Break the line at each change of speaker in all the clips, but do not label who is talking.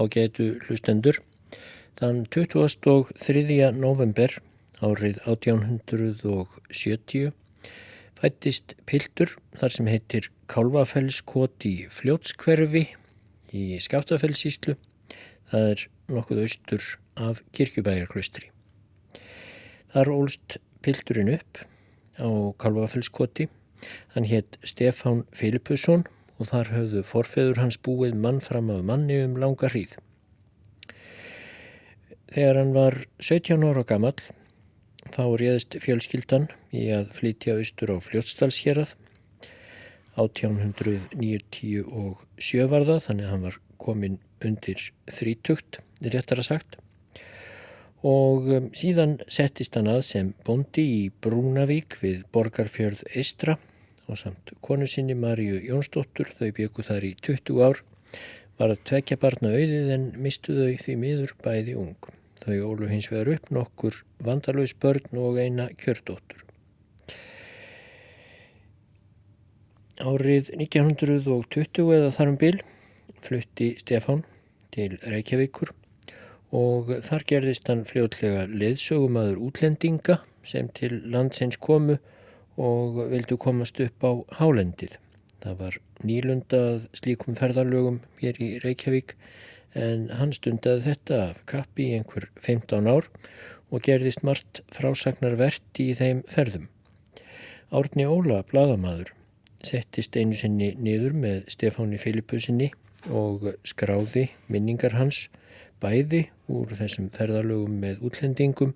ágætu hlustendur. Þann 23. november árið 1870 fættist piltur þar sem heitir Kálvafellskot í Fljótskverfi í Skaftafellsíslu. Það er nokkuð austur af kirkjubæjarklustri. Þar ólst pilturinn upp á Kálvafellskoti. Hann hétt Stefán Filipusson og þar höfðu forfeður hans búið mann fram af manni um langa hríð. Þegar hann var 17 ára gammal þá réðist fjölskyldan í að flytja austur á fljótstalsherað 1897 var það þannig að hann var komin undir þrítugt, réttara sagt og um, síðan settist hann að sem bondi í Brúnavík við Borgarfjörð Eistra og samt konu sinni Maríu Jónsdóttur, þau byggu þar í 20 ár, var að tvekja barna auðið en mistu þau því miður bæði ung. Þau ólu hins vegar upp nokkur vandalauðs börn og eina kjördóttur. Árið 1920 eða þarum bil flutti Stefán til Reykjavíkur og þar gerðist hann fljótlega leðsögumadur útlendinga sem til landsins komu og vildu komast upp á hálendið. Það var nýlundað slíkum ferðarlögum hér í Reykjavík en hann stundaði þetta af kappi í einhver 15 ár og gerðist margt frásagnarvert í þeim ferðum. Árni Óla, bladamadur, settist einu sinni niður með Stefáni Filipusinni og skráði minningar hans bæði úr þessum ferðarlögum með útlendingum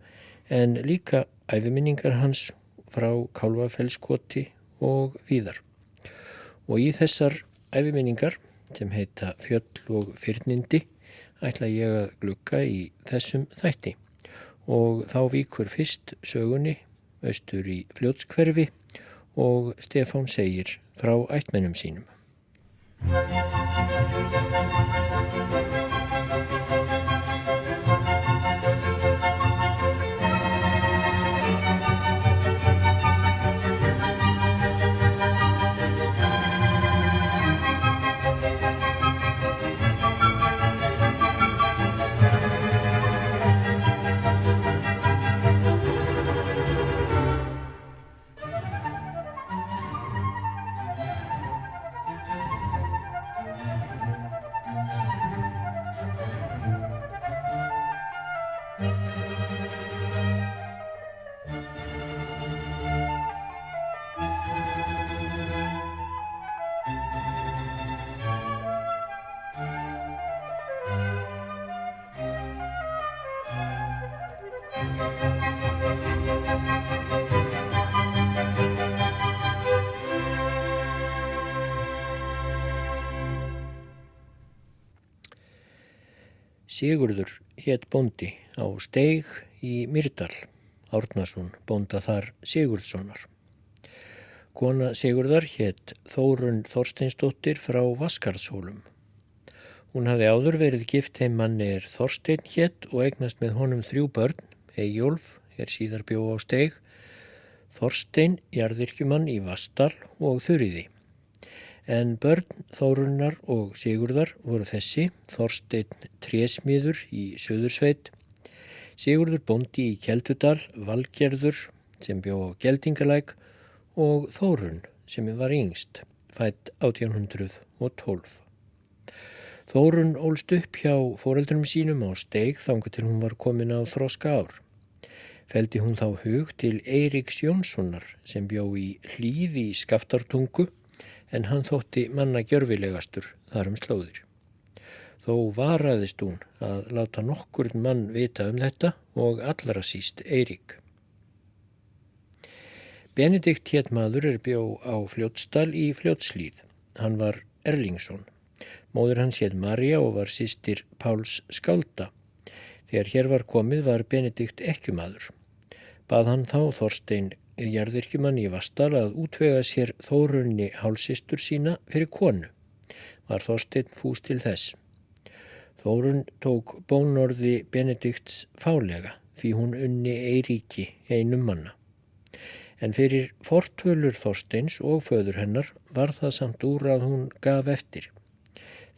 en líka æfiminningar hans frá Kálvafellskoti og víðar. Og í þessar æfiminningar sem heita Fjöll og fyrnindi ætla ég að glukka í þessum þætti og þá víkur fyrst sögunni austur í fljótskverfi og Stefán segir frá ættmennum sínum. Sigurður hétt bondi á steig í Myrdal, Árnason bonda þar Sigurðssonar. Kona Sigurðar hétt Þórun Þorsteinsdóttir frá Vaskarðshólum. Hún hafði áður verið gift heim manni er Þorstein hétt og eignast með honum þrjú börn, Eyjólf er síðar bjó á steig, Þorstein, jarðirkjumann í Vastal og Þurriði. En börn Þórunnar og Sigurðar voru þessi, Þorstein Trésmiður í Söðursveit, Sigurður Bondi í Kjeldudal, Valgerður sem bjó á Gjeldingalæk og Þórun sem var yngst, fætt 1812. Þórun ólst upp hjá foreldrum sínum á steig þanga til hún var komin á þróska ár. Feldi hún þá hug til Eiriks Jónssonar sem bjó í hlýði í skaftartungu en hann þótti manna gjörfilegastur þar um slóðir. Þó varaðist hún að láta nokkur mann vita um þetta og allara síst Eirík. Benedikt Héttmaður er bjó á fljótstal í fljótslíð. Hann var Erlingsson. Móður hans hétt Marja og var sýstir Páls Skálda. Þegar hér var komið var Benedikt ekkumadur. Bað hann þá Þorstein jarðirkjumann í Vastal að útvega sér þórunni hálsistur sína fyrir konu. Var Þorstein fús til þess. Þórun tók bónorði Benedikts fálega því hún unni Eiríki einum manna. En fyrir fortölur Þorsteins og föður hennar var það samt úr að hún gaf eftir.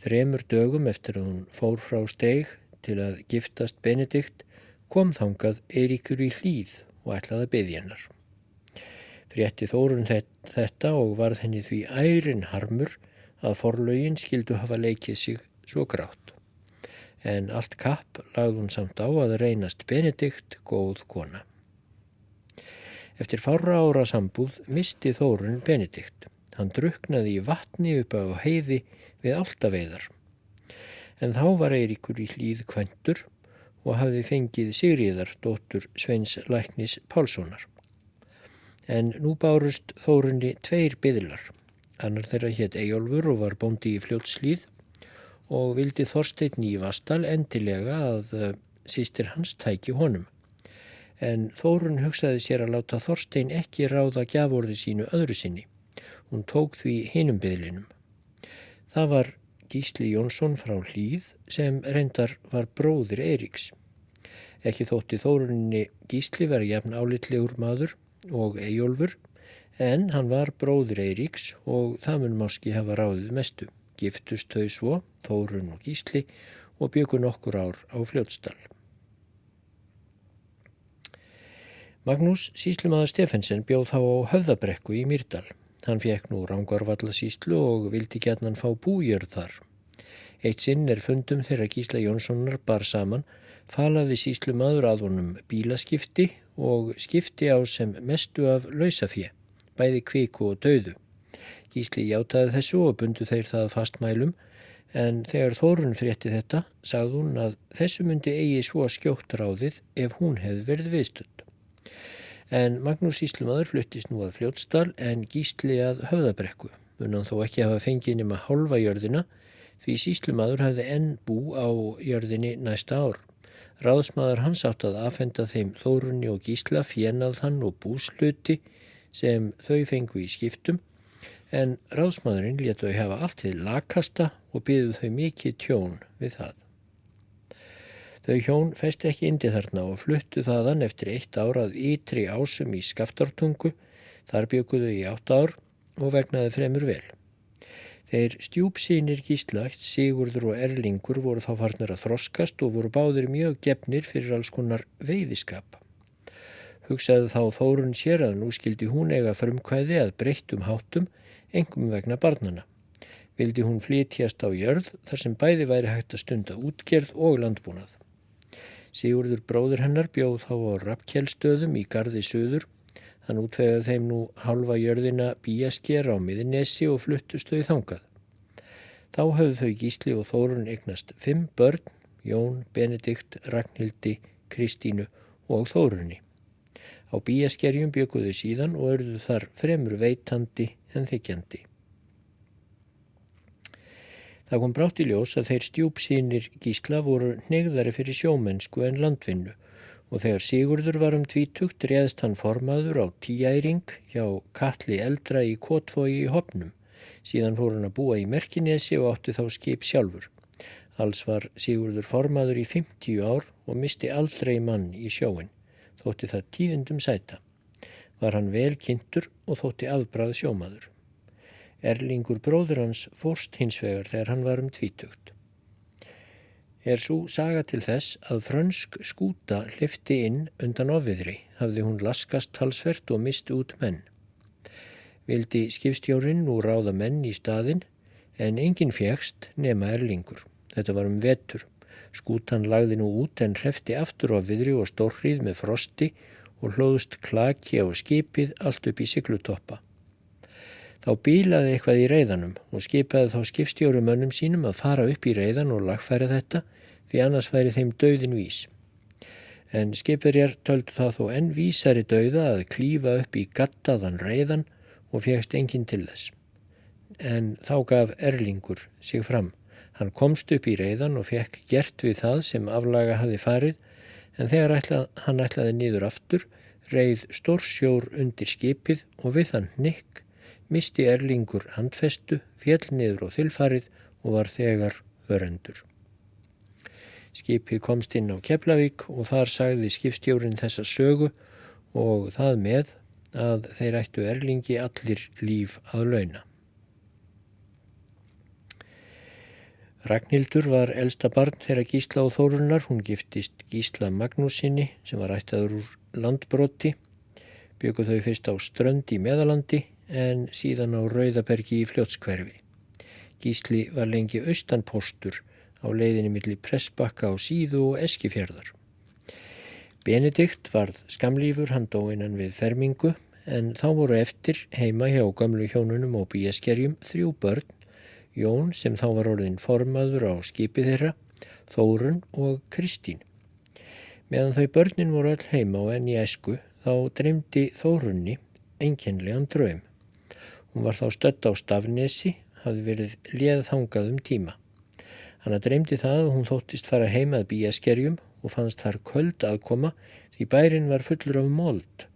Þremur dögum eftir að hún fór frá steig til að giftast Benedikt kom þangað Eiríkur í hlýð og ætlaði að Frétti Þórun þetta og varð henni því ærin harmur að forlaugin skildu hafa leikið sig svo grátt. En allt kapp lagði hún samt á að reynast Benedikt góð kona. Eftir fára ára sambúð misti Þórun Benedikt. Hann druknaði í vatni upp á heiði við áltaveiðar. En þá var Eiríkur í hlýð kventur og hafði fengið Sigriðar, dóttur Sveins Læknis Pálssonar. En nú bárust þórunni tveir byðlar. Annar þeirra hétt Eyjólfur og var bóndi í fljótslýð og vildi Þorstein í Vastal endilega að uh, sístir hans tæki honum. En Þórun hugsaði sér að láta Þorstein ekki ráða gjaforði sínu öðru sinni. Hún tók því hinum byðlinum. Það var Gísli Jónsson frá Hlýð sem reyndar var bróðir Eiríks. Ekki þótti þórunni Gísli verið jafn álitlegur maður og Eyjólfur en hann var bróðir Eiríks og það mun máski hafa ráðið mestu. Giftust þau svo, Þórun og Gísli og byggu nokkur ár á fljótsdal. Magnús Síslumadur Stefensen bjóð þá á höfðabrekku í Myrdal. Hann fekk nú rángarvallasíslu og vildi gætnan fá bújörð þar. Eitt sinn er fundum þegar Gísla Jónssonar bar saman, falaði síslu maður að honum bílaskipti og skipti á sem mestu af lausafjö, bæði kviku og döðu. Gísli játaði þessu og bundu þeir það fastmælum, en þegar Þórun frétti þetta, sagði hún að þessu myndi eigi svo skjótt ráðið ef hún hefði verið viðstöld en Magnús Íslumadur fluttist nú að fljótsdal en gísli að höfðabrekku, munum þó ekki hafa fengið nema hálfa jörðina því Íslumadur hafði enn bú á jörðinni næsta ár. Ráðsmaður hans átt að afhenda þeim Þórunni og Gísla fjennað hann og búsluti sem þau fengu í skiptum en ráðsmaðurinn letu þau hafa allt til lakasta og byggðu þau mikið tjón við það. Þau hjón festi ekki indi þarna og fluttu þaðan eftir eitt árað ytri ásum í skaftartungu, þar bygguðu í átt ár og vegnaði fremur vel. Þeir stjúpsýnir gíslagt, Sigurður og Erlingur voru þá farnir að þroskast og voru báðir mjög gefnir fyrir alls konar veiðiskap. Hugsaði þá Þórun sér að nú skildi hún eiga frumkvæði að breyttum háttum, engum vegna barnana. Vildi hún flytjast á jörð þar sem bæði væri hægt að stunda útgerð og landbúnað. Sigurður bróður hennar bjóð þá á rappkjelstöðum í gardi söður. Hann útvegaði þeim nú halva jörðina bíasker á miðinesi og fluttustau þangað. Þá höfðu þau Gísli og Þórun eignast fimm börn, Jón, Benedikt, Ragnhildi, Kristínu og Þórunni. Á bíaskerjum bygguðu síðan og örðu þar fremur veitandi en þykjandi. Það kom brátt í ljós að þeir stjúpsýnir gísla voru negðari fyrir sjómennsku en landvinnu og þegar Sigurður var um tvítugt réðst hann formaður á tíæring hjá Kalli eldra í Kotfói í Hopnum. Síðan fór hann að búa í Merkinesi og átti þá skip sjálfur. Alls var Sigurður formaður í 50 ár og misti aldrei mann í sjóin. Þótti það tíðundum sæta. Var hann vel kynntur og þótti afbrað sjómaður. Erlingur bróður hans fórst hins vegar þegar hann var um tvítugt. Er svo saga til þess að frönsk skúta hlifti inn undan ofiðri, hafði hún laskast talsvert og mist út menn. Vildi skipstjórin nú ráða menn í staðin en enginn fjækst nema Erlingur. Þetta var um vetur. Skútan lagði nú út en hrefti aftur ofiðri og stórrið með frosti og hlóðust klaki á skipið allt upp í siglutoppa. Þá bílaði eitthvað í reyðanum og skipaði þá skipstjóru mönnum sínum að fara upp í reyðan og lagfæra þetta því annars væri þeim döðin vís. En skipverjar töldu þá þó enn vísari döða að klífa upp í gattaðan reyðan og fegst enginn til þess. En þá gaf Erlingur sig fram. Hann komst upp í reyðan og fekk gert við það sem aflaga hafi farið en þegar ætlað, hann ætlaði nýður aftur reyð stórsjór undir skipið og við þann nikk misti Erlingur handfestu, fjell niður og þylfarið og var þegar örendur. Skipið komst inn á Keflavík og þar sagði skipstjórin þessa sögu og það með að þeir ættu Erlingi allir líf að launa. Ragnhildur var elsta barn þegar Gísla og Þórunar, hún giftist Gísla Magnúsinni sem var ættaður úr landbroti, bygguð þau fyrst á strönd í meðalandi en síðan á Rauðabergi í fljótskverfi. Gísli var lengi austanpostur á leiðinni millir Pressbakka á síðu og Eskifjörðar. Benedikt varð skamlífur hann dóinan við fermingu en þá voru eftir heima hjá gamlu hjónunum og bíaskerjum þrjú börn, Jón sem þá var orðin formaður á skipi þeirra, Þórun og Kristín. Meðan þau börnin voru öll heima og enn í esku þá dreymdi Þórunni enkenlegan draum. Hún var þá stött á stafnesi, hafði verið leðþangað um tíma. Hanna dreymdi það og hún þóttist fara heimað bíaskerjum og fannst þar köld aðkoma því bærin var fullur af mold.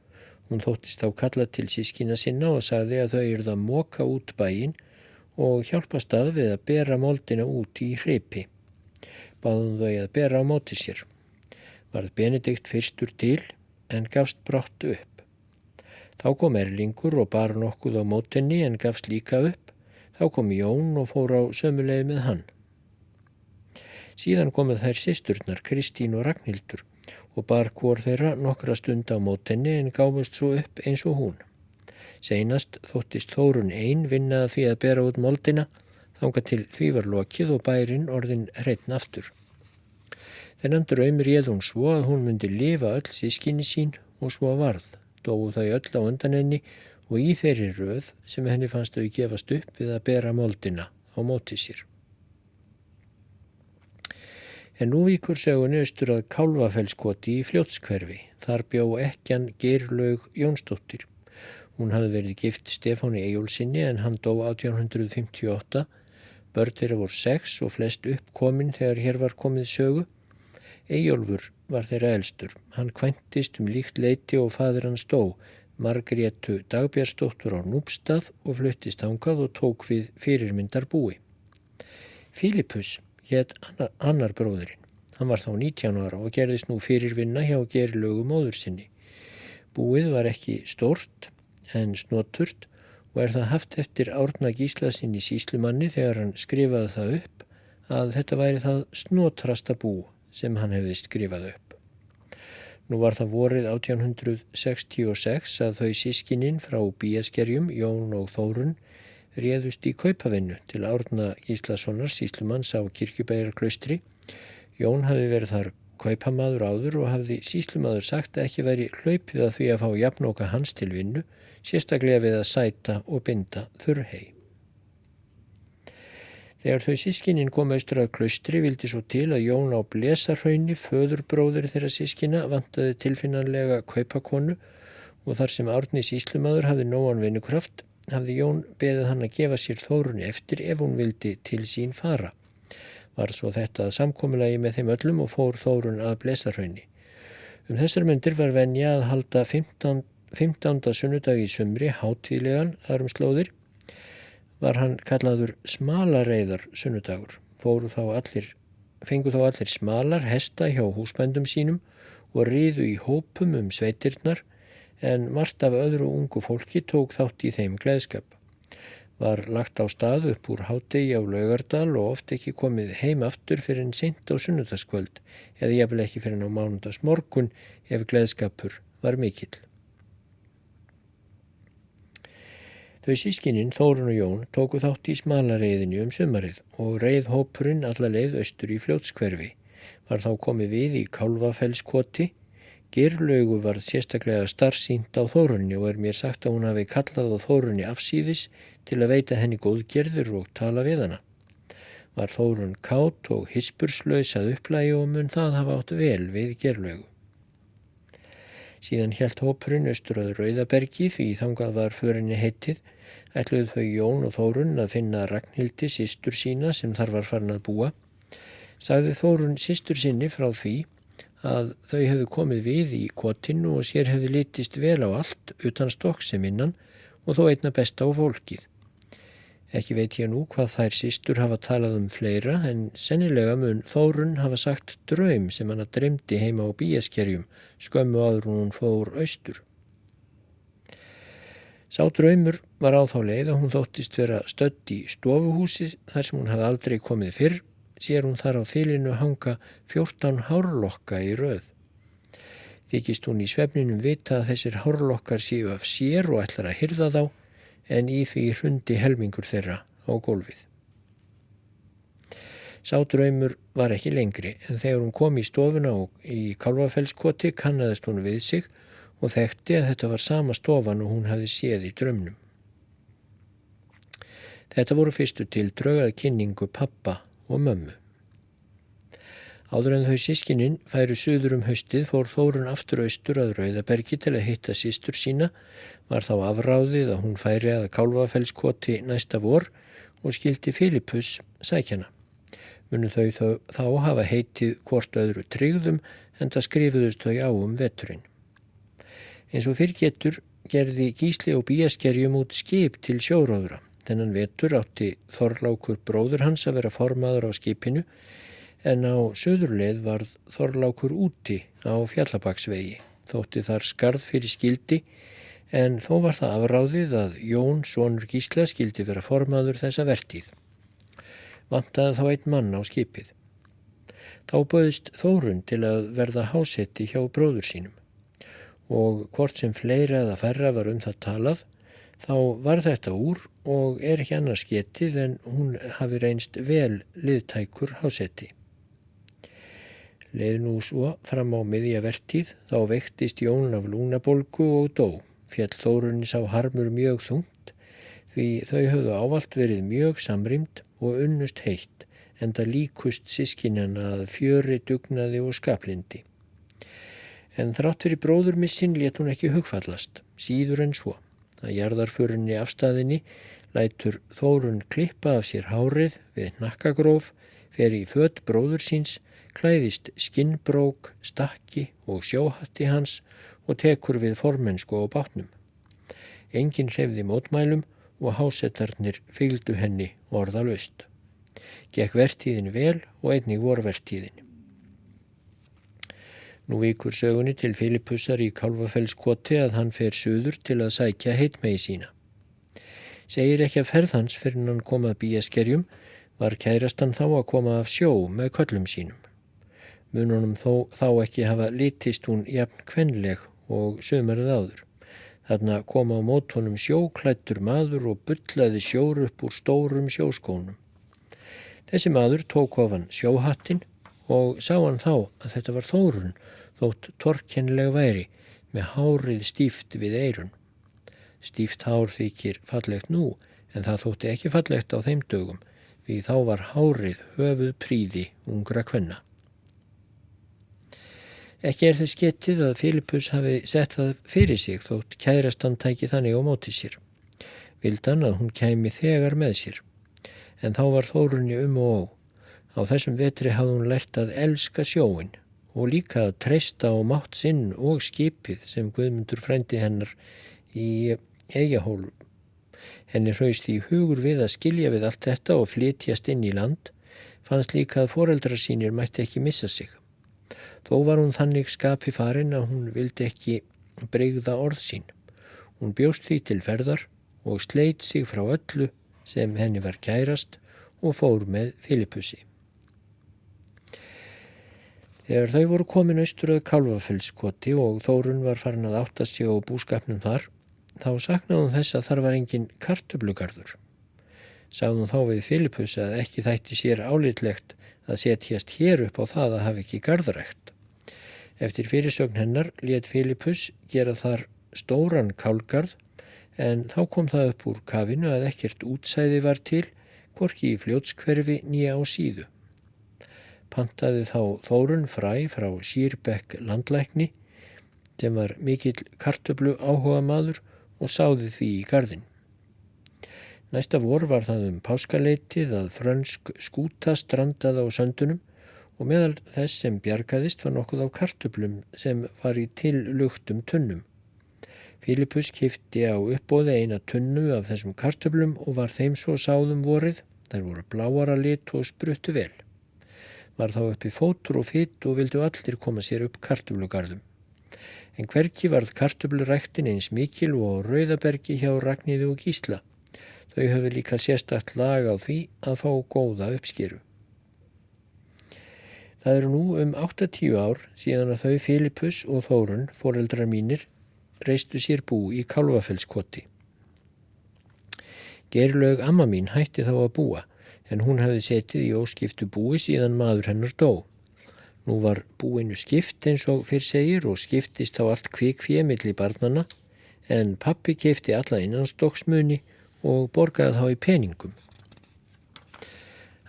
Hún þóttist á kalla til sískina sinna og sagði að þau eruð að móka út bæin og hjálpast að við að bera moldina út í hreipi. Báðum þau að bera á móti sér. Varð Benedikt fyrstur til en gafst brátt upp. Þá kom Erlingur og bar nokkuð á mótinni en gafst líka upp. Þá kom Jón og fór á sömuleið með hann. Síðan komuð þær sýsturnar Kristín og Ragnhildur og bar hvort þeirra nokkra stund á mótenni en gáfust svo upp eins og hún. Seinast þóttist Þórun einn vinnaða því að bera út moldina, þanga til því var lokið og bærin orðin hreitn aftur. Þennan draumir ég hún svo að hún myndi lifa öll sískinni sín og svo varð, dóu þau öll á undan henni og í þeirri röð sem henni fannst þau gefast upp við að bera moldina á móti sér. En nú vikur sögunni austur að Kálvafellskoti í fljótskverfi. Þar bjó ekkjan Geirlaug Jónsdóttir. Hún hafði verið gift Stefáni Ejólfsinni en hann dó 1858. Börn þeirra voru sex og flest uppkominn þegar hér var komið sögu. Ejólfur var þeirra elstur. Hann kvæntist um líkt leiti og fadur hans dó. Margrétu Dagbjörnsdóttur á Núbstað og fluttist ángað og tók við fyrirmyndar búi. Fílipus hétt annar bróðurinn. Hann var þá 19 ára og gerðist nú fyrirvinna hjá gerilögu móður sinni. Búið var ekki stort en snoturt og er það haft eftir árna gíslaðsinn í síslumanni þegar hann skrifaði það upp að þetta væri það snotrasta bú sem hann hefði skrifað upp. Nú var það vorið 1866 að þau sískininn frá bíaskerjum, Jón og Þórun, réðust í kaupavinnu til árna Gíslasonar síslumanns á kirkjubæjarklaustri. Jón hafi verið þar kaupamaður áður og hafði síslumadur sagt að ekki veri hlaupið að því að fá jafnóka hans til vinnu, sérstaklega við að sæta og binda þurrhei. Þegar þau sískininn kom austur að klaustri vildi svo til að Jón á blesarhaunni, föðurbróður þeirra sískina, vantaði tilfinnanlega kaupakonu og þar sem árni síslumadur hafði nóan vinnukraft hafði Jón beðið hann að gefa sér þórunni eftir ef hún vildi til sín fara. Var svo þetta að samkominagi með þeim öllum og fór þórun að blesarhaunni. Um þessar myndir var venja að halda 15. 15. sunnudagi í sumri, hátíðlegan þar um slóðir, var hann kallaður smalareiðar sunnudagur. Fóru þá allir, fengu þá allir smalar hesta hjá húsbændum sínum og riðu í hópum um sveitirnar en margt af öðru ungu fólki tók þátt í þeim gleðskap. Var lagt á stað upp úr hátegi á laugardal og oft ekki komið heim aftur fyrir en sent á sunnudagskvöld eða jafnvel ekki fyrir en á mánundagsmorgun ef gleðskapur var mikill. Þau sískininn, Þórun og Jón, tóku þátt í smalareiðinu um sumarið og reið hópurinn alla leið austur í fljótskverfi. Var þá komið við í Kálvafellskoti Girlaugu var sérstaklega starfsýnt á Þórunni og er mér sagt að hún hafi kallað á Þórunni afsýðis til að veita henni góðgerður og tala við hana. Var Þórun kátt og hispurslaus að upplægi og mun það hafa átt vel við Girlaugu. Síðan helt hópurinn austur að Rauðabergi því þangað var förinni heitið, ætluð þau Jón og Þórun að finna Ragnhildi sístur sína sem þar var farin að búa. Sagði Þórun sístur sinni frá því að þau hefðu komið við í kvotinu og sér hefðu litist vel á allt utan stokk sem innan og þó einna besta á fólkið. Ekki veit ég nú hvað þær sístur hafa talað um fleira en sennilega mun Þórun hafa sagt draum sem hann að dreymdi heima á bíaskerjum skömmu áður hún fór austur. Sá draumur var á þá leið að hún þóttist vera stödd í stofuhúsi þar sem hún hafði aldrei komið fyrr sér hún þar á þylinu hanga fjórtán hárlokka í rauð. Þykist hún í svefninum vita að þessir hárlokkar séu af sér og ætlar að hyrða þá en í því hrundi helmingur þeirra á gólfið. Sá draumur var ekki lengri en þegar hún kom í stofuna og í kalvafellskoti kannadist hún við sig og þekkti að þetta var sama stofan og hún hafi séð í draumnum. Þetta voru fyrstu til draugað kynningu pappa og mömmu. Áður en þau sískininn færu suður um haustið fór Þórun aftur austur að Rauðabergi til að hitta sístur sína, var þá afráðið að hún færi að kálvafellskoti næsta vor og skildi Filipus sækjana. Munu þau þá, þá hafa heitið hvort öðru tryggðum en það skrifuðust þau á um veturinn. Eins og fyrir getur gerði Gísli og Bíaskerjum út skip til sjóróðra. Þennan vetur átti Þorlákur bróður hans að vera formaður á skipinu en á söðurleið varð Þorlákur úti á Fjallabaksvegi. Þótti þar skarð fyrir skildi en þó var það afráðið að Jón, sonur Gísla, skildi vera formaður þessa vertíð. Vantaði þá einn mann á skipið. Þá böðist Þórun til að verða hásetti hjá bróður sínum og hvort sem fleira eða færra var um það talað þá var þetta úr og er ekki annars getið en hún hafi reynst vel liðtækur hásetti. Leið nú svo fram á miðja vertíð þá veiktist Jón af lúnabolgu og dó. Fjall Þórunni sá harmur mjög þungt því þau höfðu ávalt verið mjög samrýmt og unnust heitt en það líkust sískinana að fjöri, dugnaði og skaplindi. En þrátt fyrir bróðurmissin let hún ekki hugfallast, síður en svo að jarðarförinni afstæðinni lætur Þórun klippa af sér hárið við nakkagróf, fer í fött bróður síns, klæðist skinnbrók, stakki og sjóhatti hans og tekur við formensku á bátnum. Engin hrefði mótmælum og hásettarnir fylgdu henni orðalust. Gekk vertíðin vel og einnig vor vertíðin. Nú vikur sögunni til Filipussar í Kálvafellskoti að hann fer suður til að sækja heitmegi sína. Segir ekki að ferð hans fyrir hann komað bíaskerjum var kærastan þá að koma af sjó með köllum sínum. Mununum þó, þá ekki hafa litist hún jafn kvenleg og sömarið áður. Þarna kom á mótónum sjóklættur maður og byllaði sjór upp úr stórum sjóskónum. Þessi maður tók of hann sjóhattinn og sá hann þá að þetta var þórun þótt torkenleg væri með hárið stíft við eirun. Stíft hár þykir fallegt nú en það þótti ekki fallegt á þeim dögum því þá var hárið höfuð príði ungra kvenna. Ekki er þess getið að Filipus hafi sett það fyrir sig þótt kærastan tæki þannig á móti sér. Vildan að hún kæmi þegar með sér. En þá var þórunni um og ó. Á þessum vetri hafði hún lært að elska sjóin og líka treysta á mátt sinn og skipið sem Guðmundur frændi hennar í eigahólum. Henni hraust í hugur við að skilja við allt þetta og flytjast inn í land, fannst líka að foreldrar sínir mætti ekki missa sig. Þó var hún þannig skapi farin að hún vildi ekki breyða orð sín. Hún bjóst því til ferðar og sleit sig frá öllu sem henni var kærast og fór með Filipussi. Þegar þau voru komin austur að Kálvafellskoti og Þórun var farin að áttast sig á búskapnum þar, þá saknaði hún þess að þar var engin kartublugarður. Sáðum þá við Filipus að ekki þætti sér álitlegt að setjast hér upp á það að hafa ekki garðrækt. Eftir fyrirsögn hennar let Filipus gera þar stóran kálgarð en þá kom það upp úr kafinu að ekkert útsæði var til, hvorki í fljótskverfi nýja á síðu pantaði þá Þórun fræ frá Sýrbekk landlækni sem var mikill kartöblu áhuga maður og sáði því í gardin. Næsta vor var það um páskaleitið að frönsk skúta strandaði á söndunum og meðal þess sem bjargaðist var nokkuð á kartöblum sem var í tillugtum tunnum. Filipus kifti á uppbóði eina tunnu af þessum kartöblum og var þeim svo sáðum vorið, þær voru bláara lit og spruttu vel var þá uppi fótur og fytt og vildu allir koma sér upp kartublugarðum. En hverki varð kartubluræktin eins mikil og rauðabergi hjá Ragníðu og Gísla. Þau höfðu líka sérstakt lag á því að fá góða uppskeru. Það eru nú um 8-10 ár síðan að þau Filipus og Þórun, foreldrar mínir, reistu sér bú í Kálvafellskoti. Gerlaug amma mín hætti þá að búa en hún hefði setið í óskiptu búi síðan maður hennar dó. Nú var búinu skipt eins og fyrr segir og skiptist á allt kvikfið millir barnana en pappi kefti alla innanstokksmunni og borgaði þá í peningum.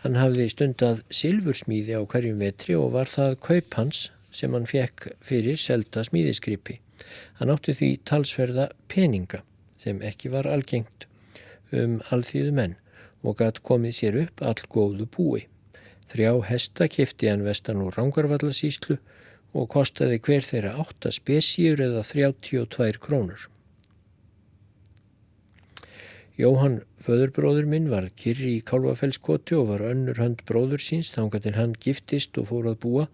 Hann hafði stundað silfursmíði á hverjum vetri og var það kaup hans sem hann fekk fyrir selda smíðiskripi. Hann átti því talsverða peninga sem ekki var algengt um alþýðu menn og gætt komið sér upp all góðu búi. Þrjá hesta kifti hann vestan úr Rangarvallasíslu og kostaði hver þeirra 8 spesíur eða 32 krónur. Jóhann, föðurbróður minn, var kyrri í Kálvafellskoti og var önnur hönd bróður síns þánga til hann giftist og fór að búa.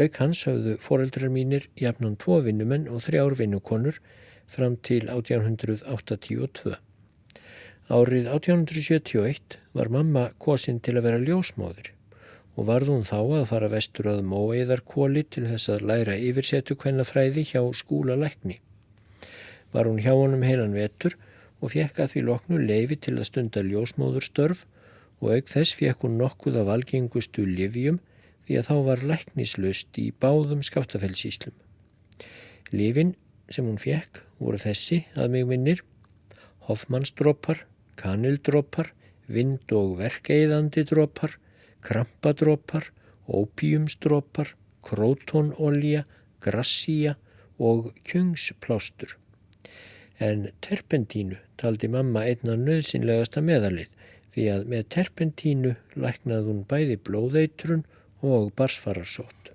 Auk hans hafðu foreldrar mínir jafnan tvo vinnumenn og þrjár vinnukonur fram til 1882. Árið 1871 var mamma kosin til að vera ljósmáður og varð hún þá að fara vestur að móeiðarkóli til þess að læra yfirsetu hvennafræði hjá skúla lækni. Var hún hjá honum heilan vetur og fekk að því loknu leifi til að stunda ljósmóðurstörf og auk þess fekk hún nokkuð af algengustu livjum því að þá var læknislaust í báðum skaftafellsíslum. Livin sem hún fekk voru þessi að mig minnir Hoffmannsdrópar, kanildrópar, vind- og verkeiðandi drópar, krampadrópar, ópíumsdrópar, krótónolja, grassía og kjungsplástur en terpentínu taldi mamma einna nöðsynlegasta meðalið því að með terpentínu læknað hún bæði blóðeitrun og barsfararsótt.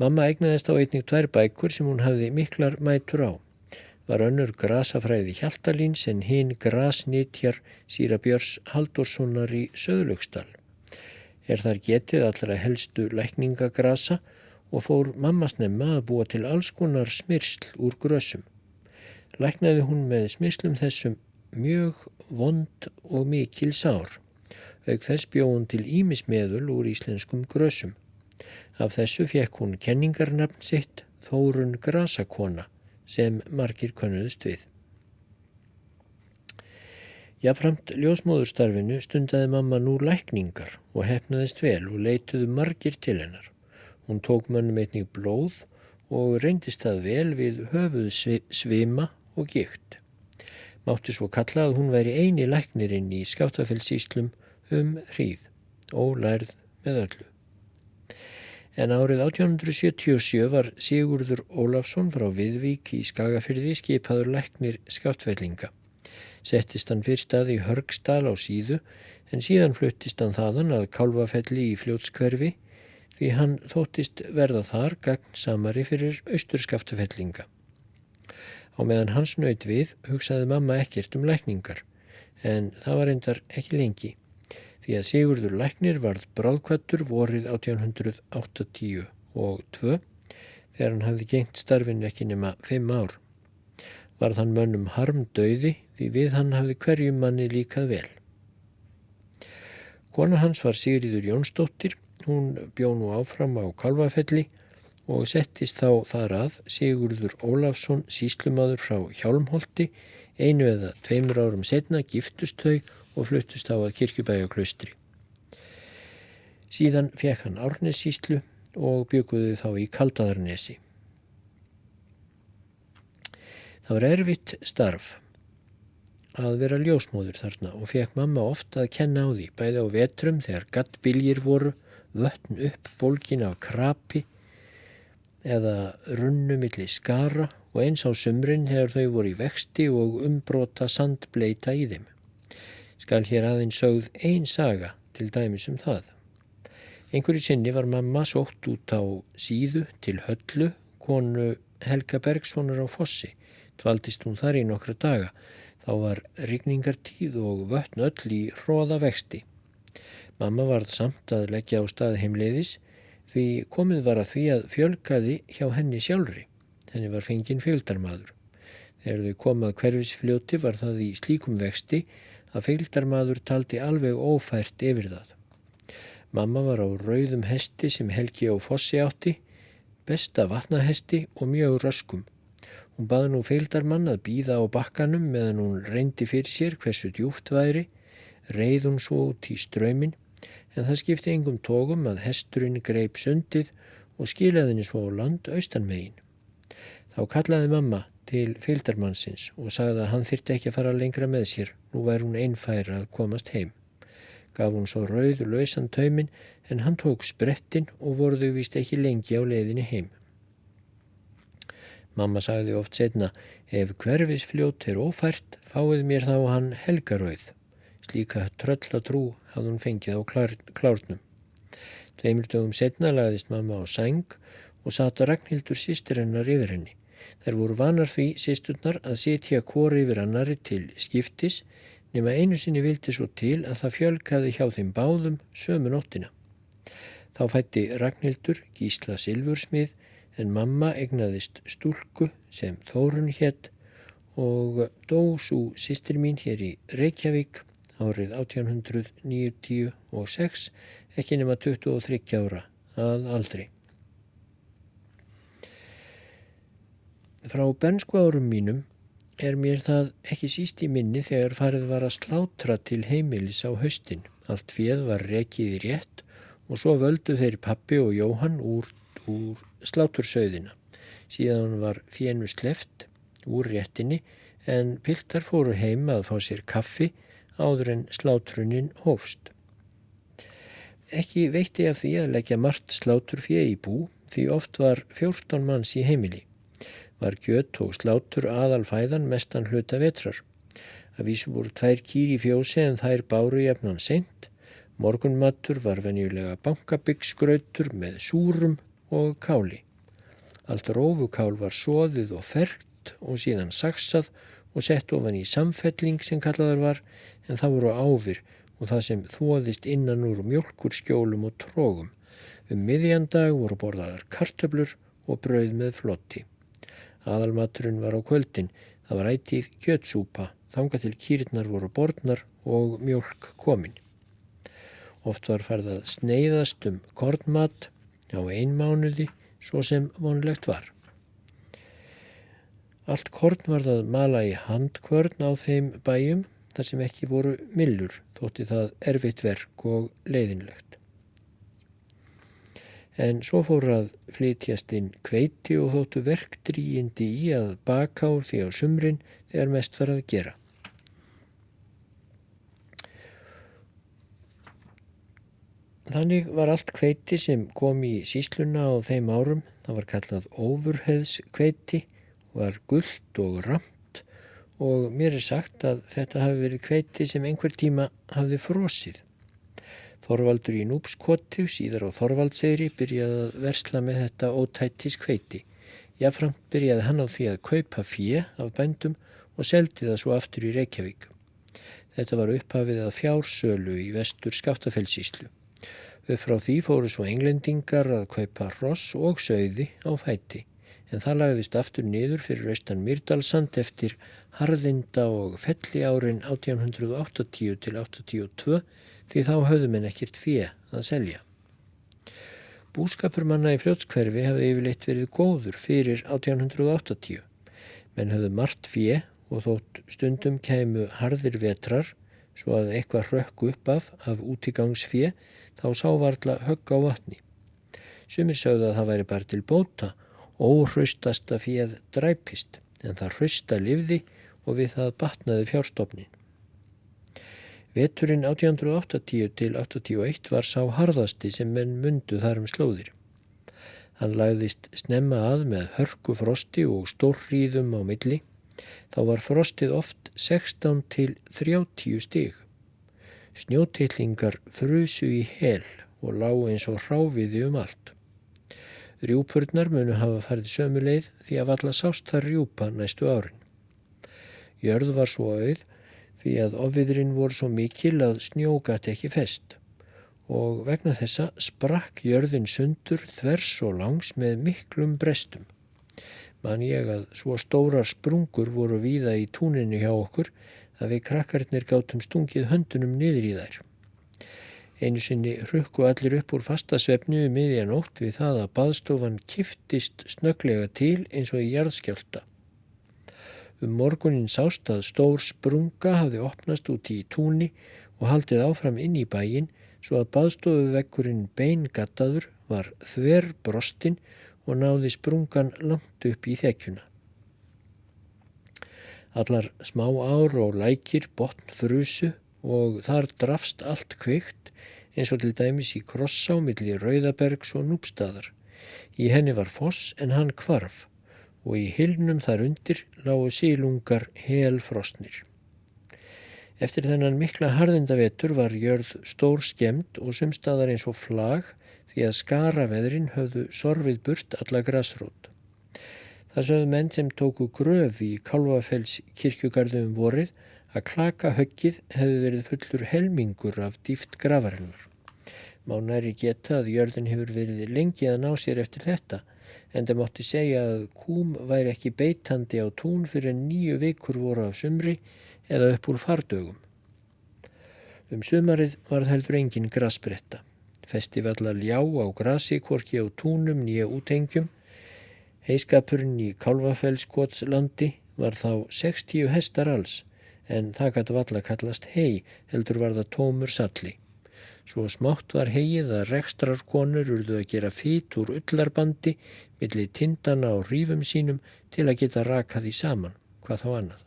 Mamma egnaðist á einnig tvær bækur sem hún hafði miklar mætur á. Var önnur grasafræði Hjaltalíns en hinn grasnitjar síra Björns Haldurssonar í Söðlugsdal. Er þar getið allra helstu lækningagrasa og fór mamma snemma að búa til alls konar smyrsl úr grösum læknaði hún með smislum þessum mjög vond og mikil sár. Auk þess bjóð hún til ímismeðul úr íslenskum grösum. Af þessu fekk hún kenningarnafn sitt Þórun Grasakona sem margir könnuðust við. Jáframt ljósmóðurstarfinu stundaði mamma nú lækningar og hefnaðist vel og leituðu margir til hennar. Hún tók mönnum einnig blóð og reyndist það vel við höfuð svima og gikt. Mátti svo kalla að hún væri eini læknirinn í skáttafellsíslum um hríð, ólærð með öllu. En árið 1877 var Sigurður Ólafsson frá Viðvík í Skagafyrði skipaður læknir skáttfellinga. Settist hann fyrst að í Hörgsdal á síðu en síðan fluttist hann þaðan að Kálvafelli í fljótskverfi því hann þóttist verða þar gagn samari fyrir austurskaftafellinga. Á meðan hans nöyt við hugsaði mamma ekkert um lækningar en það var endar ekki lengi því að Sigurður læknir varð bráðkvættur vorið 1880 og 2 þegar hann hafði gengt starfinu ekki nema 5 ár. Varð hann mönnum harm döiði því við hann hafði hverjum manni líkað vel. Kona hans var Sigriður Jónsdóttir, hún bjó nú áfram á Kalvafelli og settist þá þar að Sigurður Ólafsson síslumadur frá Hjálmholti einu eða tveimur árum setna giftust þau og fluttust á að kirkjubæjaklaustri. Síðan fekk hann Árnessíslu og bygguðu þá í Kaldaðarnesi. Það var erfitt starf að vera ljósmóður þarna og fekk mamma ofta að kenna á því, bæði á vetrum þegar gattbiljir voru, vötn upp bólkin af krapi eða runnu milli skara og eins á sumrin þegar þau voru í vexti og umbrota sandbleita í þeim. Skal hér aðeins sögð ein saga til dæmis um það. Einhverju sinni var mamma sótt út á síðu til höllu, konu Helga Bergssonar á fossi. Tvaldist hún þar í nokkra daga. Þá var rigningartíð og vötn öll í hróða vexti. Mamma varð samt að leggja á stað heimleiðis því komið var að því að fjölkaði hjá henni sjálfri. Henni var fenginn fylgdarmadur. Þegar þau komað hverfisfljóti var það í slíkum vexti að fylgdarmadur taldi alveg ófært yfir það. Mamma var á rauðum hesti sem Helgi á fossi átti, besta vatnahesti og mjög röskum. Hún baði nú feildarmann að býða á bakkanum meðan hún reyndi fyrir sér hversu djúft væri, reið hún svo út í ströymin, en það skipti engum tókum að hesturinn greip sundið og skilaði henni svo land austanmegin. Þá kallaði mamma til feildarmannsins og sagði að hann þyrti ekki að fara lengra með sér, nú væri hún einfæra að komast heim. Gaf hún svo rauðu lausan taumin en hann tók sprettin og voruðu vist ekki lengi á leiðinni heim. Mamma sagði oft setna, ef hverfisfljót er ófært, fáið mér þá hann helgarauð. Slíka tröllatrú hafði hún fengið á klár, klárnum. Tveimur dögum setna lagðist mamma á sæng og sata Ragnhildur sýstir hennar yfir henni. Þær voru vanar því sýsturnar að sitja kóri yfir annari til skiptis nema einu sinni vildi svo til að það fjölkaði hjá þeim báðum sömu nóttina. Þá fætti Ragnhildur Gísla Silfursmið en mamma egnaðist stúlku sem Þórun hétt og dó svo sýstir mín hér í Reykjavík árið 1896 ekki nema 23 ára að aldri. Frá bernsku árum mínum er mér það ekki síst í minni þegar farið var að slátra til heimilis á haustin. Allt fjöð var rekið í rétt og svo völdu þeir pappi og Jóhann úr, úr slátursauðina. Síðan var fjennu sleft úr réttinni en piltar fóru heima að fá sér kaffi áður en slátrunin hófst. Ekki veitti af því að leggja margt slátur fjö í bú því oft var 14 manns í heimili. Var gött og slátur aðalfæðan mestan hluta vetrar. Að vísu voru tvær kýr í fjósi en þær báru jafnan sent. Morgunmattur var venjulega bankabyggsgrautur með súrum og káli. Allt rófukál var soðið og fergt og síðan saksað og sett ofan í samfelling sem kallaður var en það voru áfyr og það sem þóðist innan úr mjölkur skjólum og trógum. Um miðjandag voru borðaðar kartöblur og brauð með flotti. Aðalmaturinn var á kvöldin, það var ætið kjötsúpa, þanga til kýrnar voru borðnar og mjölk komin. Oft var farið að sneiðast um kornmat á einmánuði svo sem vonlegt var. Allt korn var það mala í handkvörn á þeim bæjum þar sem ekki voru millur þótti það erfitt verk og leiðinlegt. En svo fór að flytjast inn kveiti og þóttu verkdrýjindi í að baka úr því á sumrin þegar mest var að gera. Þannig var allt kveiti sem kom í sísluna á þeim árum, það var kallað overheðskveiti, var gullt og ramt og mér er sagt að þetta hafi verið kveiti sem einhver tíma hafði frosið. Þorvaldur í Núpskoti, síðar á Þorvaldsegri, byrjaði að versla með þetta ótættis kveiti. Jáframt byrjaði hann á því að kaupa fjö af bændum og seldi það svo aftur í Reykjavík. Þetta var upphafið að fjársölu í vestur Skaftafellsíslu. Upp frá því fóru svo englendingar að kaupa ross og sögði á fæti en það lagðist aftur niður fyrir austan Myrdalsand eftir harðinda og felli árin 1880 til 82 því þá höfðum en ekkert fjö að selja. Búskapur manna í fljótskverfi hafði yfirleitt verið góður fyrir 1880 menn höfðu margt fjö og þótt stundum kæmu harðir vetrar svo að eitthvað rökk upp af af útigangsfjö þá sá varla högg á vatni. Sumir sögðu að það væri bara til bóta, óhraustasta fjöð dræpist, en það hrausta livði og við það batnaði fjárstofnin. Veturinn 1880 til 81 var sá harðasti sem menn mundu þar um slóðir. Hann lagðist snemma að með hörku frosti og stórríðum á milli. Þá var frostið oft 16 til 30 stig. Snjótillingar frusu í hel og lág eins og hráfiði um allt. Rjúpurnar munu hafa farið sömu leið því að valla sást þar rjúpa næstu árin. Jörð var svo auð því að ofviðrin voru svo mikil að snjógat ekki fest og vegna þessa sprakk jörðin sundur þvers og langs með miklum brestum. Man ég að svo stórar sprungur voru víða í túninu hjá okkur að við krakkarnir gátum stungið höndunum niður í þær. Einu sinni hrukku allir upp úr fasta svefni við miðja nótt við það að baðstofan kiftist snöglega til eins og í jarðskjálta. Um morgunin sást að stór sprunga hafði opnast út í túni og haldið áfram inn í bæin svo að baðstofuvekkurinn beingattaður var þver brostin og náði sprungan langt upp í þekkjuna. Allar smá ár og lækir botn frusu og þar drafst allt kveikt eins og til dæmis í krossá millir Rauðabergs og Núpstaðar. Í henni var foss en hann kvarf og í hilnum þar undir lágu sílungar hel frostnir. Eftir þennan mikla harðindavetur var jörð stór skemmt og sumstaðar eins og flag því að skaraveðrin höfðu sorfið burt alla grasrót. Það sögðu menn sem tóku gröf í Kálvafells kirkjugarðum um vorið að klaka höggið hefði verið fullur helmingur af dýft gravarinnar. Má næri geta að jörðin hefur verið lengi að ná sér eftir þetta en það mátti segja að kúm væri ekki beitandi á tún fyrir nýju vikur voru af sumri eða upp úr fardögum. Um sumarið var heldur engin grasbretta. Festivallar ljá á grasi, hvorki á túnum nýja útengjum. Heiskapurinn í Kálvafellskotslandi var þá 60 hestar alls en það gæti valla kallast hei, heldur var það tómur salli. Svo smátt var heið að rekstrarkonur urðu að gera fýt úr ullarbandi millir tindana og rífum sínum til að geta rakað í saman, hvað þá annað.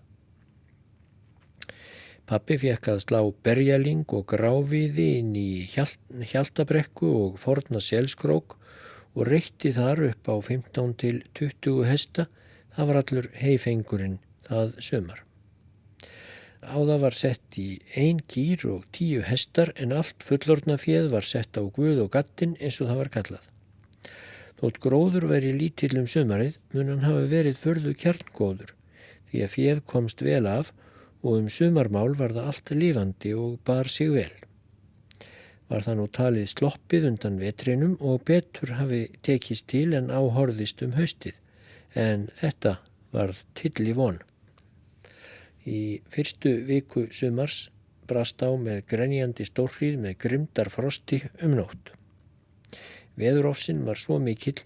Pappi fekk að slá berjaling og gráviði inn í hjalt, hjaltabrekku og forna selskrók og reytti þar upp á 15 til 20 hesta, það var allur heifengurinn það sömar. Á það var sett í ein kýr og tíu hestar en allt fullorna fjöð var sett á guð og gattin eins og það var kallað. Þótt gróður veri lítill um sömarið mun hann hafa verið förðu kjarngóður því að fjöð komst vel af og um sömarmál var það allt lifandi og bar sig vel. Var það nú talið sloppið undan vetrinum og betur hafi tekist til en áhorðist um haustið en þetta varð till í von. Í fyrstu viku sumars brast á með grenjandi stórrið með grimdar frosti um nótt. Veðurofsinn var svo mikill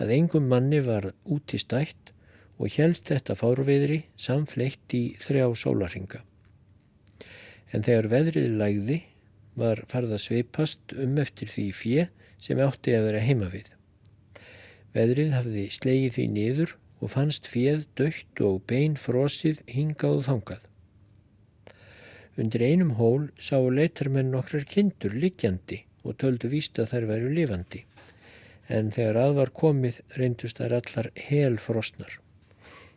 að engum manni var út í stætt og helst þetta fárveðri samfleitt í þrjá sólarhinga. En þegar veðrið lægði var farð að sveipast um eftir því fjö sem átti að vera heima við. Veðrið hafði slegið því niður og fannst fjöð dögt og bein frosið hingað þangað. Undir einum hól sáu leitarmenn nokkrar kindur liggjandi og töldu víst að þær væru lifandi, en þegar að var komið reyndust þær allar hel frosnar.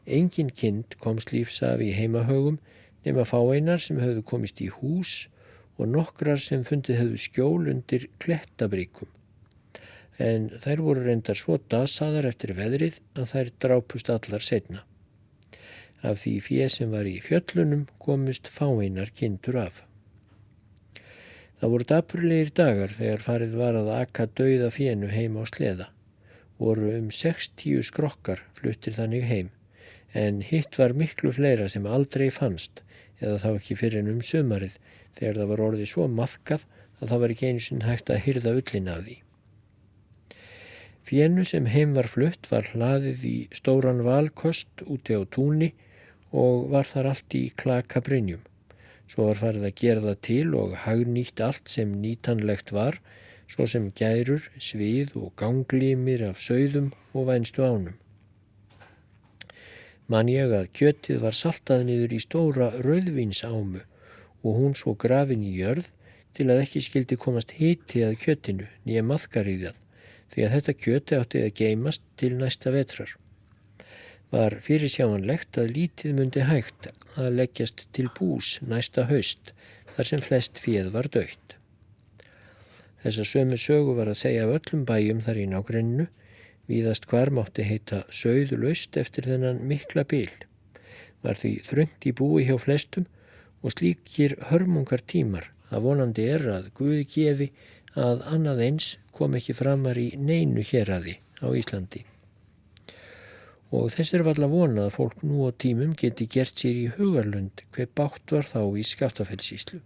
Engin kind komst lífsaf í heimahögum nema fáeinar sem höfðu komist í hús og nokkrar sem fundið höfðu skjól undir klettabríkum en þær voru reyndar svo dasaðar eftir veðrið að þær drápust allar setna. Af því fér sem var í fjöllunum komust fáeinar kindur af. Það voru dapurlegir dagar þegar farið var að akka dauða fjennu heima á sleða. Voru um 60 skrokkar fluttir þannig heim, en hitt var miklu fleira sem aldrei fannst, eða þá ekki fyrir en um sömarið, þegar það var orðið svo maðkað að það var ekki einu sinn hægt að hyrða ullin af því. Fjennu sem heim var flutt var hlaðið í stóran valkost úti á túni og var þar allt í klaka brynjum. Svo var farið að gera það til og hagnýtt allt sem nýtanlegt var, svo sem gærur, svið og ganglýmir af sögðum og vænstu ánum. Man ég að kjötið var saltað niður í stóra rauðvinsámu og hún svo grafin í jörð til að ekki skildi komast hiti að kjötinu nýja maðkariðjað því að þetta kjöti átti að geimast til næsta vetrar. Var fyrir sjáanlegt að lítið myndi hægt að leggjast til bús næsta haust þar sem flest fíð var dögt. Þessa sömu sögu var að segja af öllum bæjum þar í nágrennu, víðast hvar mátti heita sögðulöst eftir þennan mikla bíl. Var því þröngt í búi hjá flestum og slíkir hörmungar tímar að vonandi er að Guði gefi að annað eins kom ekki framar í neinu hér aði á Íslandi. Og þess er valla vona að fólk nú á tímum geti gert sér í hugarlund hver bátt var þá í skaftafellsíslu.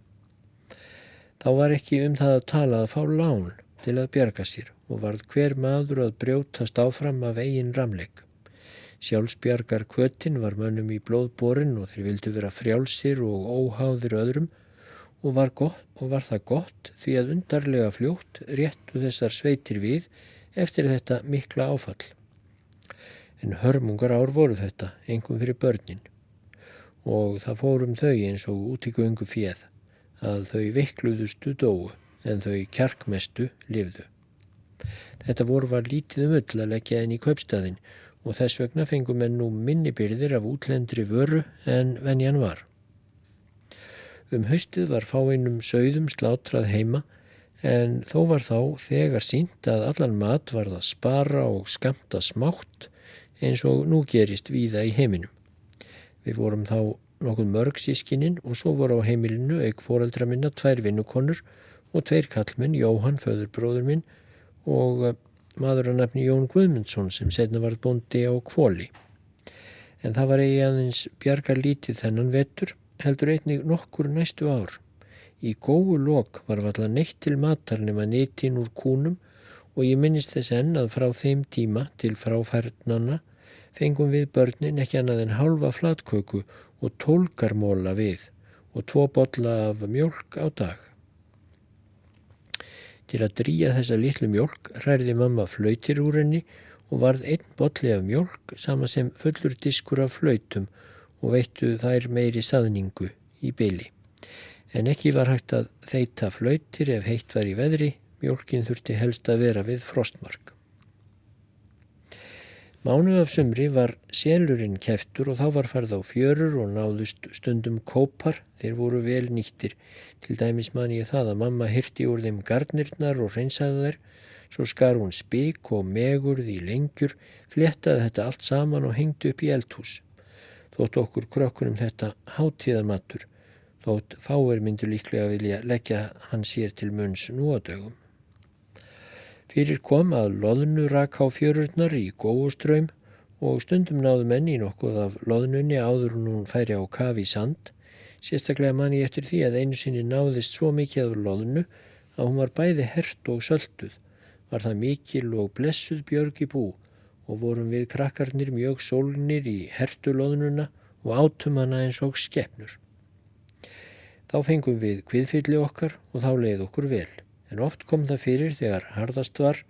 Þá var ekki um það að tala að fá lán til að bjarga sér og varð hver maður að brjótast áfram af eigin ramleik. Sjálfsbjargar kvötin var mönnum í blóðborin og þeir vildu vera frjálsir og óháðir öðrum og var, gott, og var það gott því að undarlega fljótt réttu þessar sveitir við eftir þetta mikla áfall. En hörmungar ár voru þetta, engum fyrir börnin og það fórum þau eins og út í gungu fjeð að þau veikluðustu dóu en þau kjarkmestu lifðu. Þetta voru var lítið um öll að leggja inn í kaupstæðin og þess vegna fengum en nú minni byrðir af útlendri vöru en venjan var. Um haustið var fáinnum sögðum slátrað heima en þó var þá þegar sínt að allan mat var það spara og skamta smátt eins og nú gerist víða í heiminum. Við vorum þá nokkuð mörg sískininn og svo voru á heimilinu eig fóreldra minna tvær vinnukonur og tveir kallmenn, Jóhann, föðurbróður minn og maður að nefni Jón Guðmundsson sem setna var bondi á kvóli. En það var eigi aðeins bjarga lítið þennan vettur, heldur einnig nokkur næstu ár. Í góðu lok var valla neitt til matar nema nýttin úr kúnum og ég minnist þess enn að frá þeim tíma til fráfærnana fengum við börnin ekki annað en halva flatköku og tólkarmóla við og tvo botla af mjölk á dag. Til að drýja þessa litlu mjölk hrærði mamma flautir úr henni og varð einn botli af mjölk sama sem fullur diskur af flautum og veittu þær meiri saðningu í byli. En ekki var hægt að þeita flautir ef heitt var í veðri, mjölkin þurfti helst að vera við frostmark. Mánuð af sumri var selurinn keftur og þá var farð á fjörur og náðust stundum kópar, þeir voru vel nýttir. Til dæmis man ég það að mamma hirti úr þeim gardnirnar og reynsaði þær, svo skar hún spík og megurð í lengjur, flettaði þetta allt saman og hengdi upp í eldhús. Þótt okkur krökkunum þetta hátíðarmattur, þótt fáir myndu líklega vilja leggja hann sér til munns núadögum. Fyrir kom að loðnu rak á fjörurnar í góuströym og stundum náðu menni nokkuð af loðnunni áður hún færi á kafi sand. Sérstaklega manni eftir því að einu sinni náðist svo mikið af loðnu að hún var bæði hert og sölduð. Var það mikil og blessuð björg í bú og vorum við krakkarnir mjög sólnir í hertu loðnuna og átum hana eins og skeppnur. Þá fengum við kviðfylli okkar og þá leið okkur vel en oft kom það fyrir þegar hardast var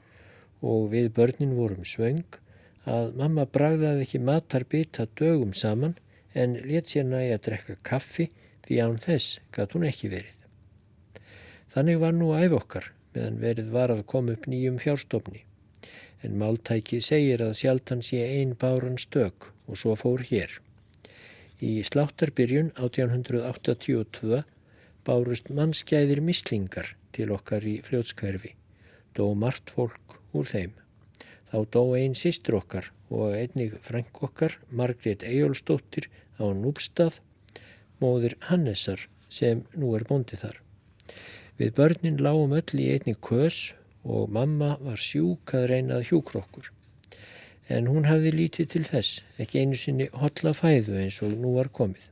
og við börnin vorum svöng að mamma bragðaði ekki matarbita dögum saman en let sér nægi að drekka kaffi því án þess gæt hún ekki verið. Þannig var nú æf okkar meðan verið var að koma upp nýjum fjárstofni en máltæki segir að sjaldan sé ein báran stök og svo fór hér. Í sláttarbyrjun 1882 bárust mannskæðir mislingar til okkar í fljótskverfi. Dó margt fólk úr þeim. Þá dó einn sýstur okkar og einnig frænk okkar, Margrét Ejólsdóttir á Núbstað, móðir Hannesar sem nú er bóndið þar. Við börnin lágum öll í einni kös og mamma var sjúk að reynað hjúkrokkur. En hún hafði lítið til þess, ekki einu sinni hotla fæðu eins og nú var komið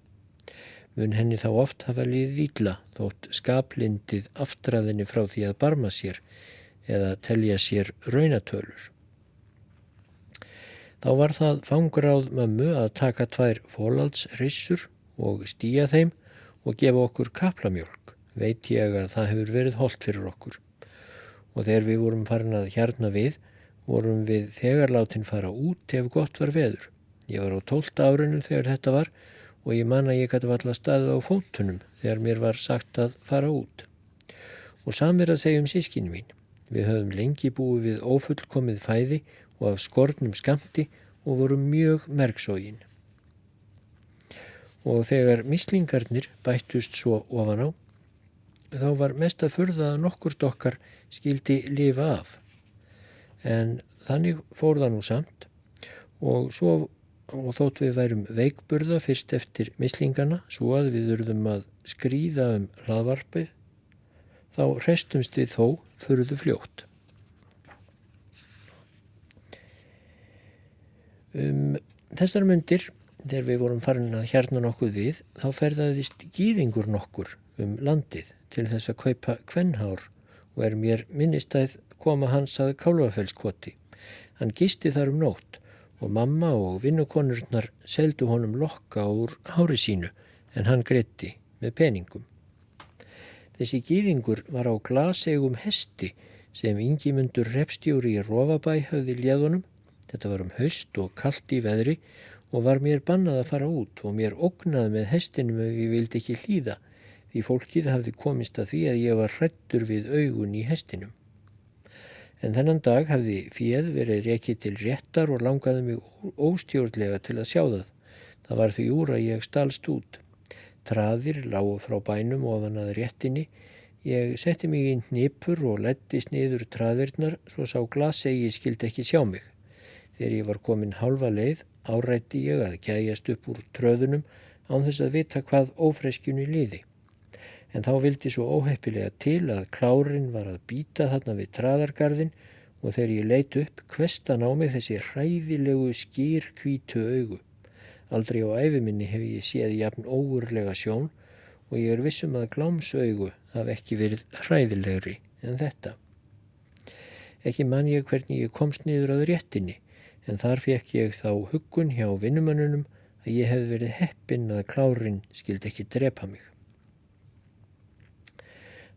mun henni þá oft hafa liðið ítla þótt skaplindið aftraðinni frá því að barma sér eða telja sér raunatölur. Þá var það fangráð mömmu að taka tvær fólaldsrissur og stíja þeim og gefa okkur kaplamjölk, veit ég að það hefur verið holdt fyrir okkur. Og þegar við vorum farin að hjarna við, vorum við þegar látin fara út ef gott var veður. Ég var á tólta árinu þegar þetta var og ég man að ég gæti valla staðið á fótunum þegar mér var sagt að fara út. Og samir að segja um sískinu mín. Við höfum lengi búið við ofullkomið fæði og af skornum skamti og vorum mjög merksógin. Og þegar mislingarnir bættust svo ofan á, þá var mest að furða að nokkur dokkar skildi lifa af. En þannig fór það nú samt og svo og þótt við værum veikburða fyrst eftir mislingana svo að við urðum að skrýða um hlaðvarpið þá restumst við þó förðu fljótt. Um þessar myndir þegar við vorum farin að hérna nokkuð við þá ferðaðist gýðingur nokkur um landið til þess að kaupa kvennhár og er mér minnistæð koma hans að Kálvafellskoti. Hann gisti þar um nótt og mamma og vinnukonurnar seldu honum lokka úr hári sínu en hann gretti með peningum. Þessi gýðingur var á glasegum hesti sem yngimundur repstjóri í Rófabæ höfði léðunum. Þetta var um haust og kallt í veðri og var mér bannað að fara út og mér ógnað með hestinum ef ég vildi ekki hlýða því fólkið hafði komist að því að ég var hrettur við augun í hestinum. En þennan dag hafði fjöð verið rekið til réttar og langaði mig óstjórnlega til að sjá það. Það var því úr að ég stalst út. Traðir lágu frá bænum ofan að réttinni. Ég setti mig í nýpur og lettist niður traðirnar svo sá glasegi skildi ekki sjá mig. Þegar ég var komin halva leið árætti ég að gæjast upp úr tröðunum án þess að vita hvað ófreskjunni liði en þá vildi svo óheppilega til að klárin var að býta þarna við traðargarðin og þegar ég leit upp hvestan á mig þessi hræðilegu skýr kvítu augu. Aldrei á æfiminni hef ég séð jafn óurlega sjón og ég er vissum að glámsaugu haf ekki verið hræðilegri en þetta. Ekki man ég hvernig ég komst niður að réttinni en þar fekk ég þá huggun hjá vinnumannunum að ég hef verið heppin að klárin skild ekki drepa mig.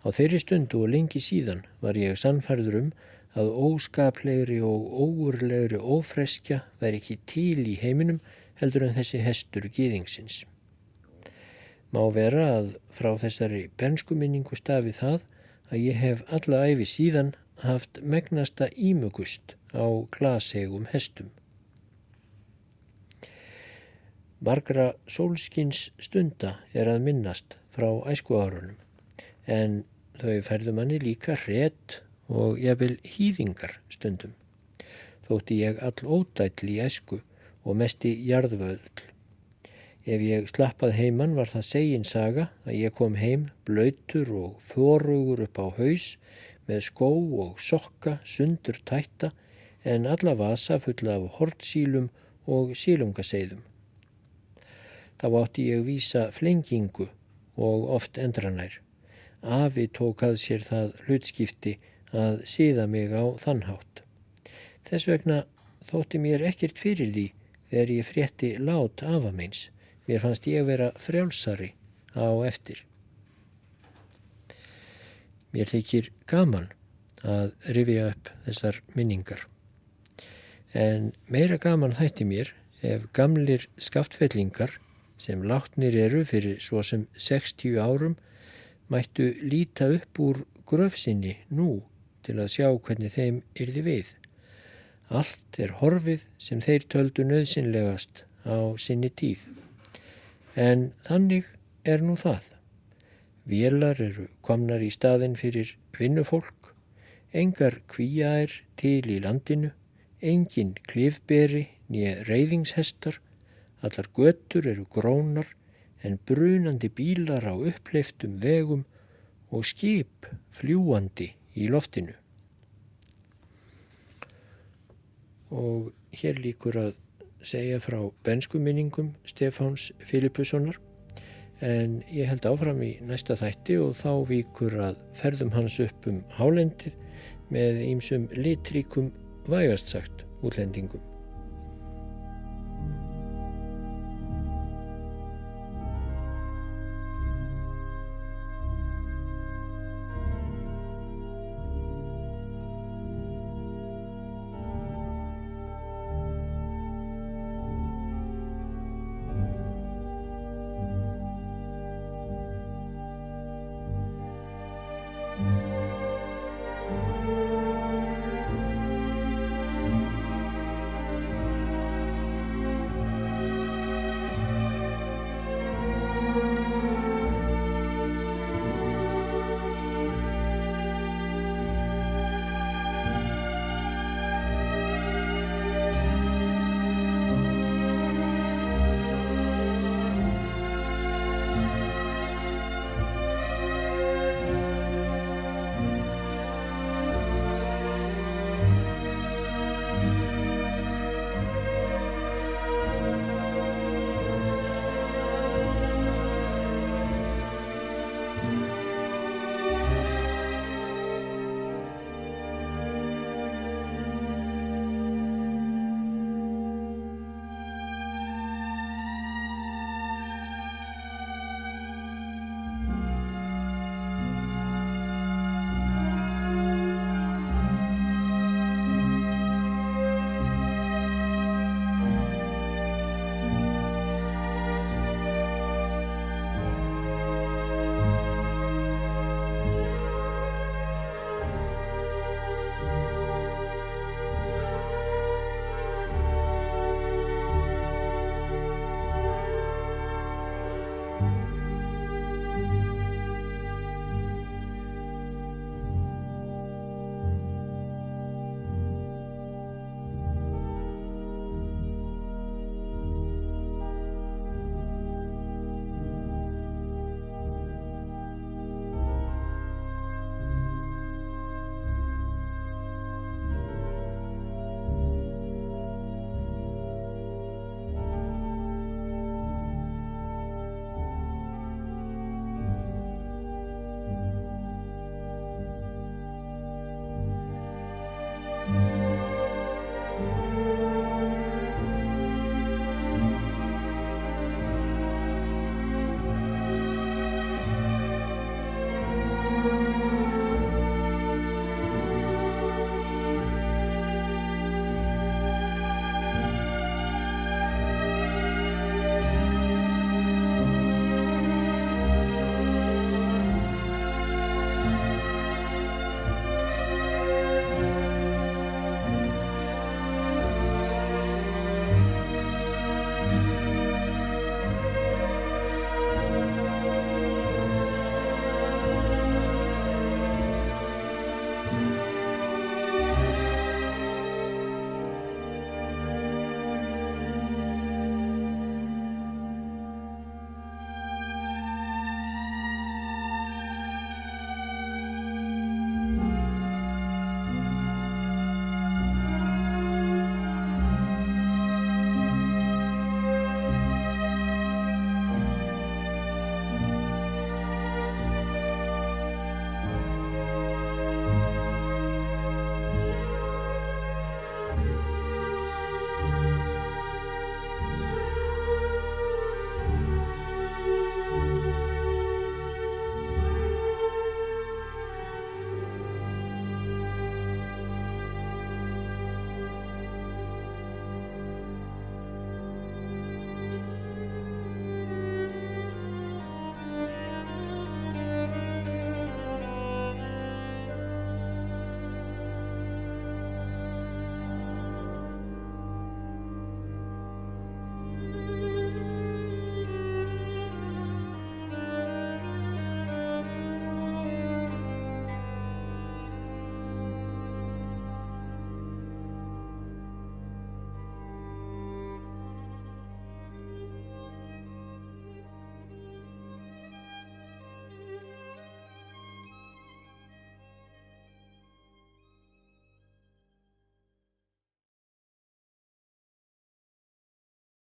Á þeirri stundu og lengi síðan var ég sannfærður um að óskaplegri og óurlegri ófreskja veri ekki til í heiminum heldur en þessi hestur gýðingsins. Má vera að frá þessari bernskuminningu stafi það að ég hef alla æfi síðan haft megnasta ímugust á glasegum hestum. Margra sólskins stunda er að minnast frá æskuárunum en þau færðu manni líka hret og jafnvel hýðingar stundum. Þótti ég all ódæll í esku og mest í jarðvöðl. Ef ég slappað heimann var það segin saga að ég kom heim blöytur og fórugur upp á haus með skó og sokka sundur tætta en alla vasa fulla af hortsílum og sílungaseiðum. Þá átti ég vísa flengingu og oft endranær. Afi tók að sér það hlutskipti að síða mig á þannhátt. Þess vegna þótti mér ekkert fyrir því þegar ég frétti lát afa meins. Mér fannst ég vera frjálsari á eftir. Mér þykir gaman að rifja upp þessar minningar. En meira gaman þætti mér ef gamlir skaftfellingar sem látnir eru fyrir svo sem 60 árum mættu líta upp úr gröfsinni nú til að sjá hvernig þeim yrði við. Allt er horfið sem þeir töldu nöðsynlegast á sinni tíð. En þannig er nú það. Vélar eru komnar í staðin fyrir vinnufólk, engar kvíjaær til í landinu, engin klifberi nýja reyðingshestar, allar götur eru grónar, en brunandi bílar á uppleiftum vegum og skip fljúandi í loftinu. Og hér líkur að segja frá benskuminningum Stefáns Filipussonar en ég held áfram í næsta þætti og þá víkur að ferðum hans upp um hálendið með ímsum litríkum vægastsagt útlendingum.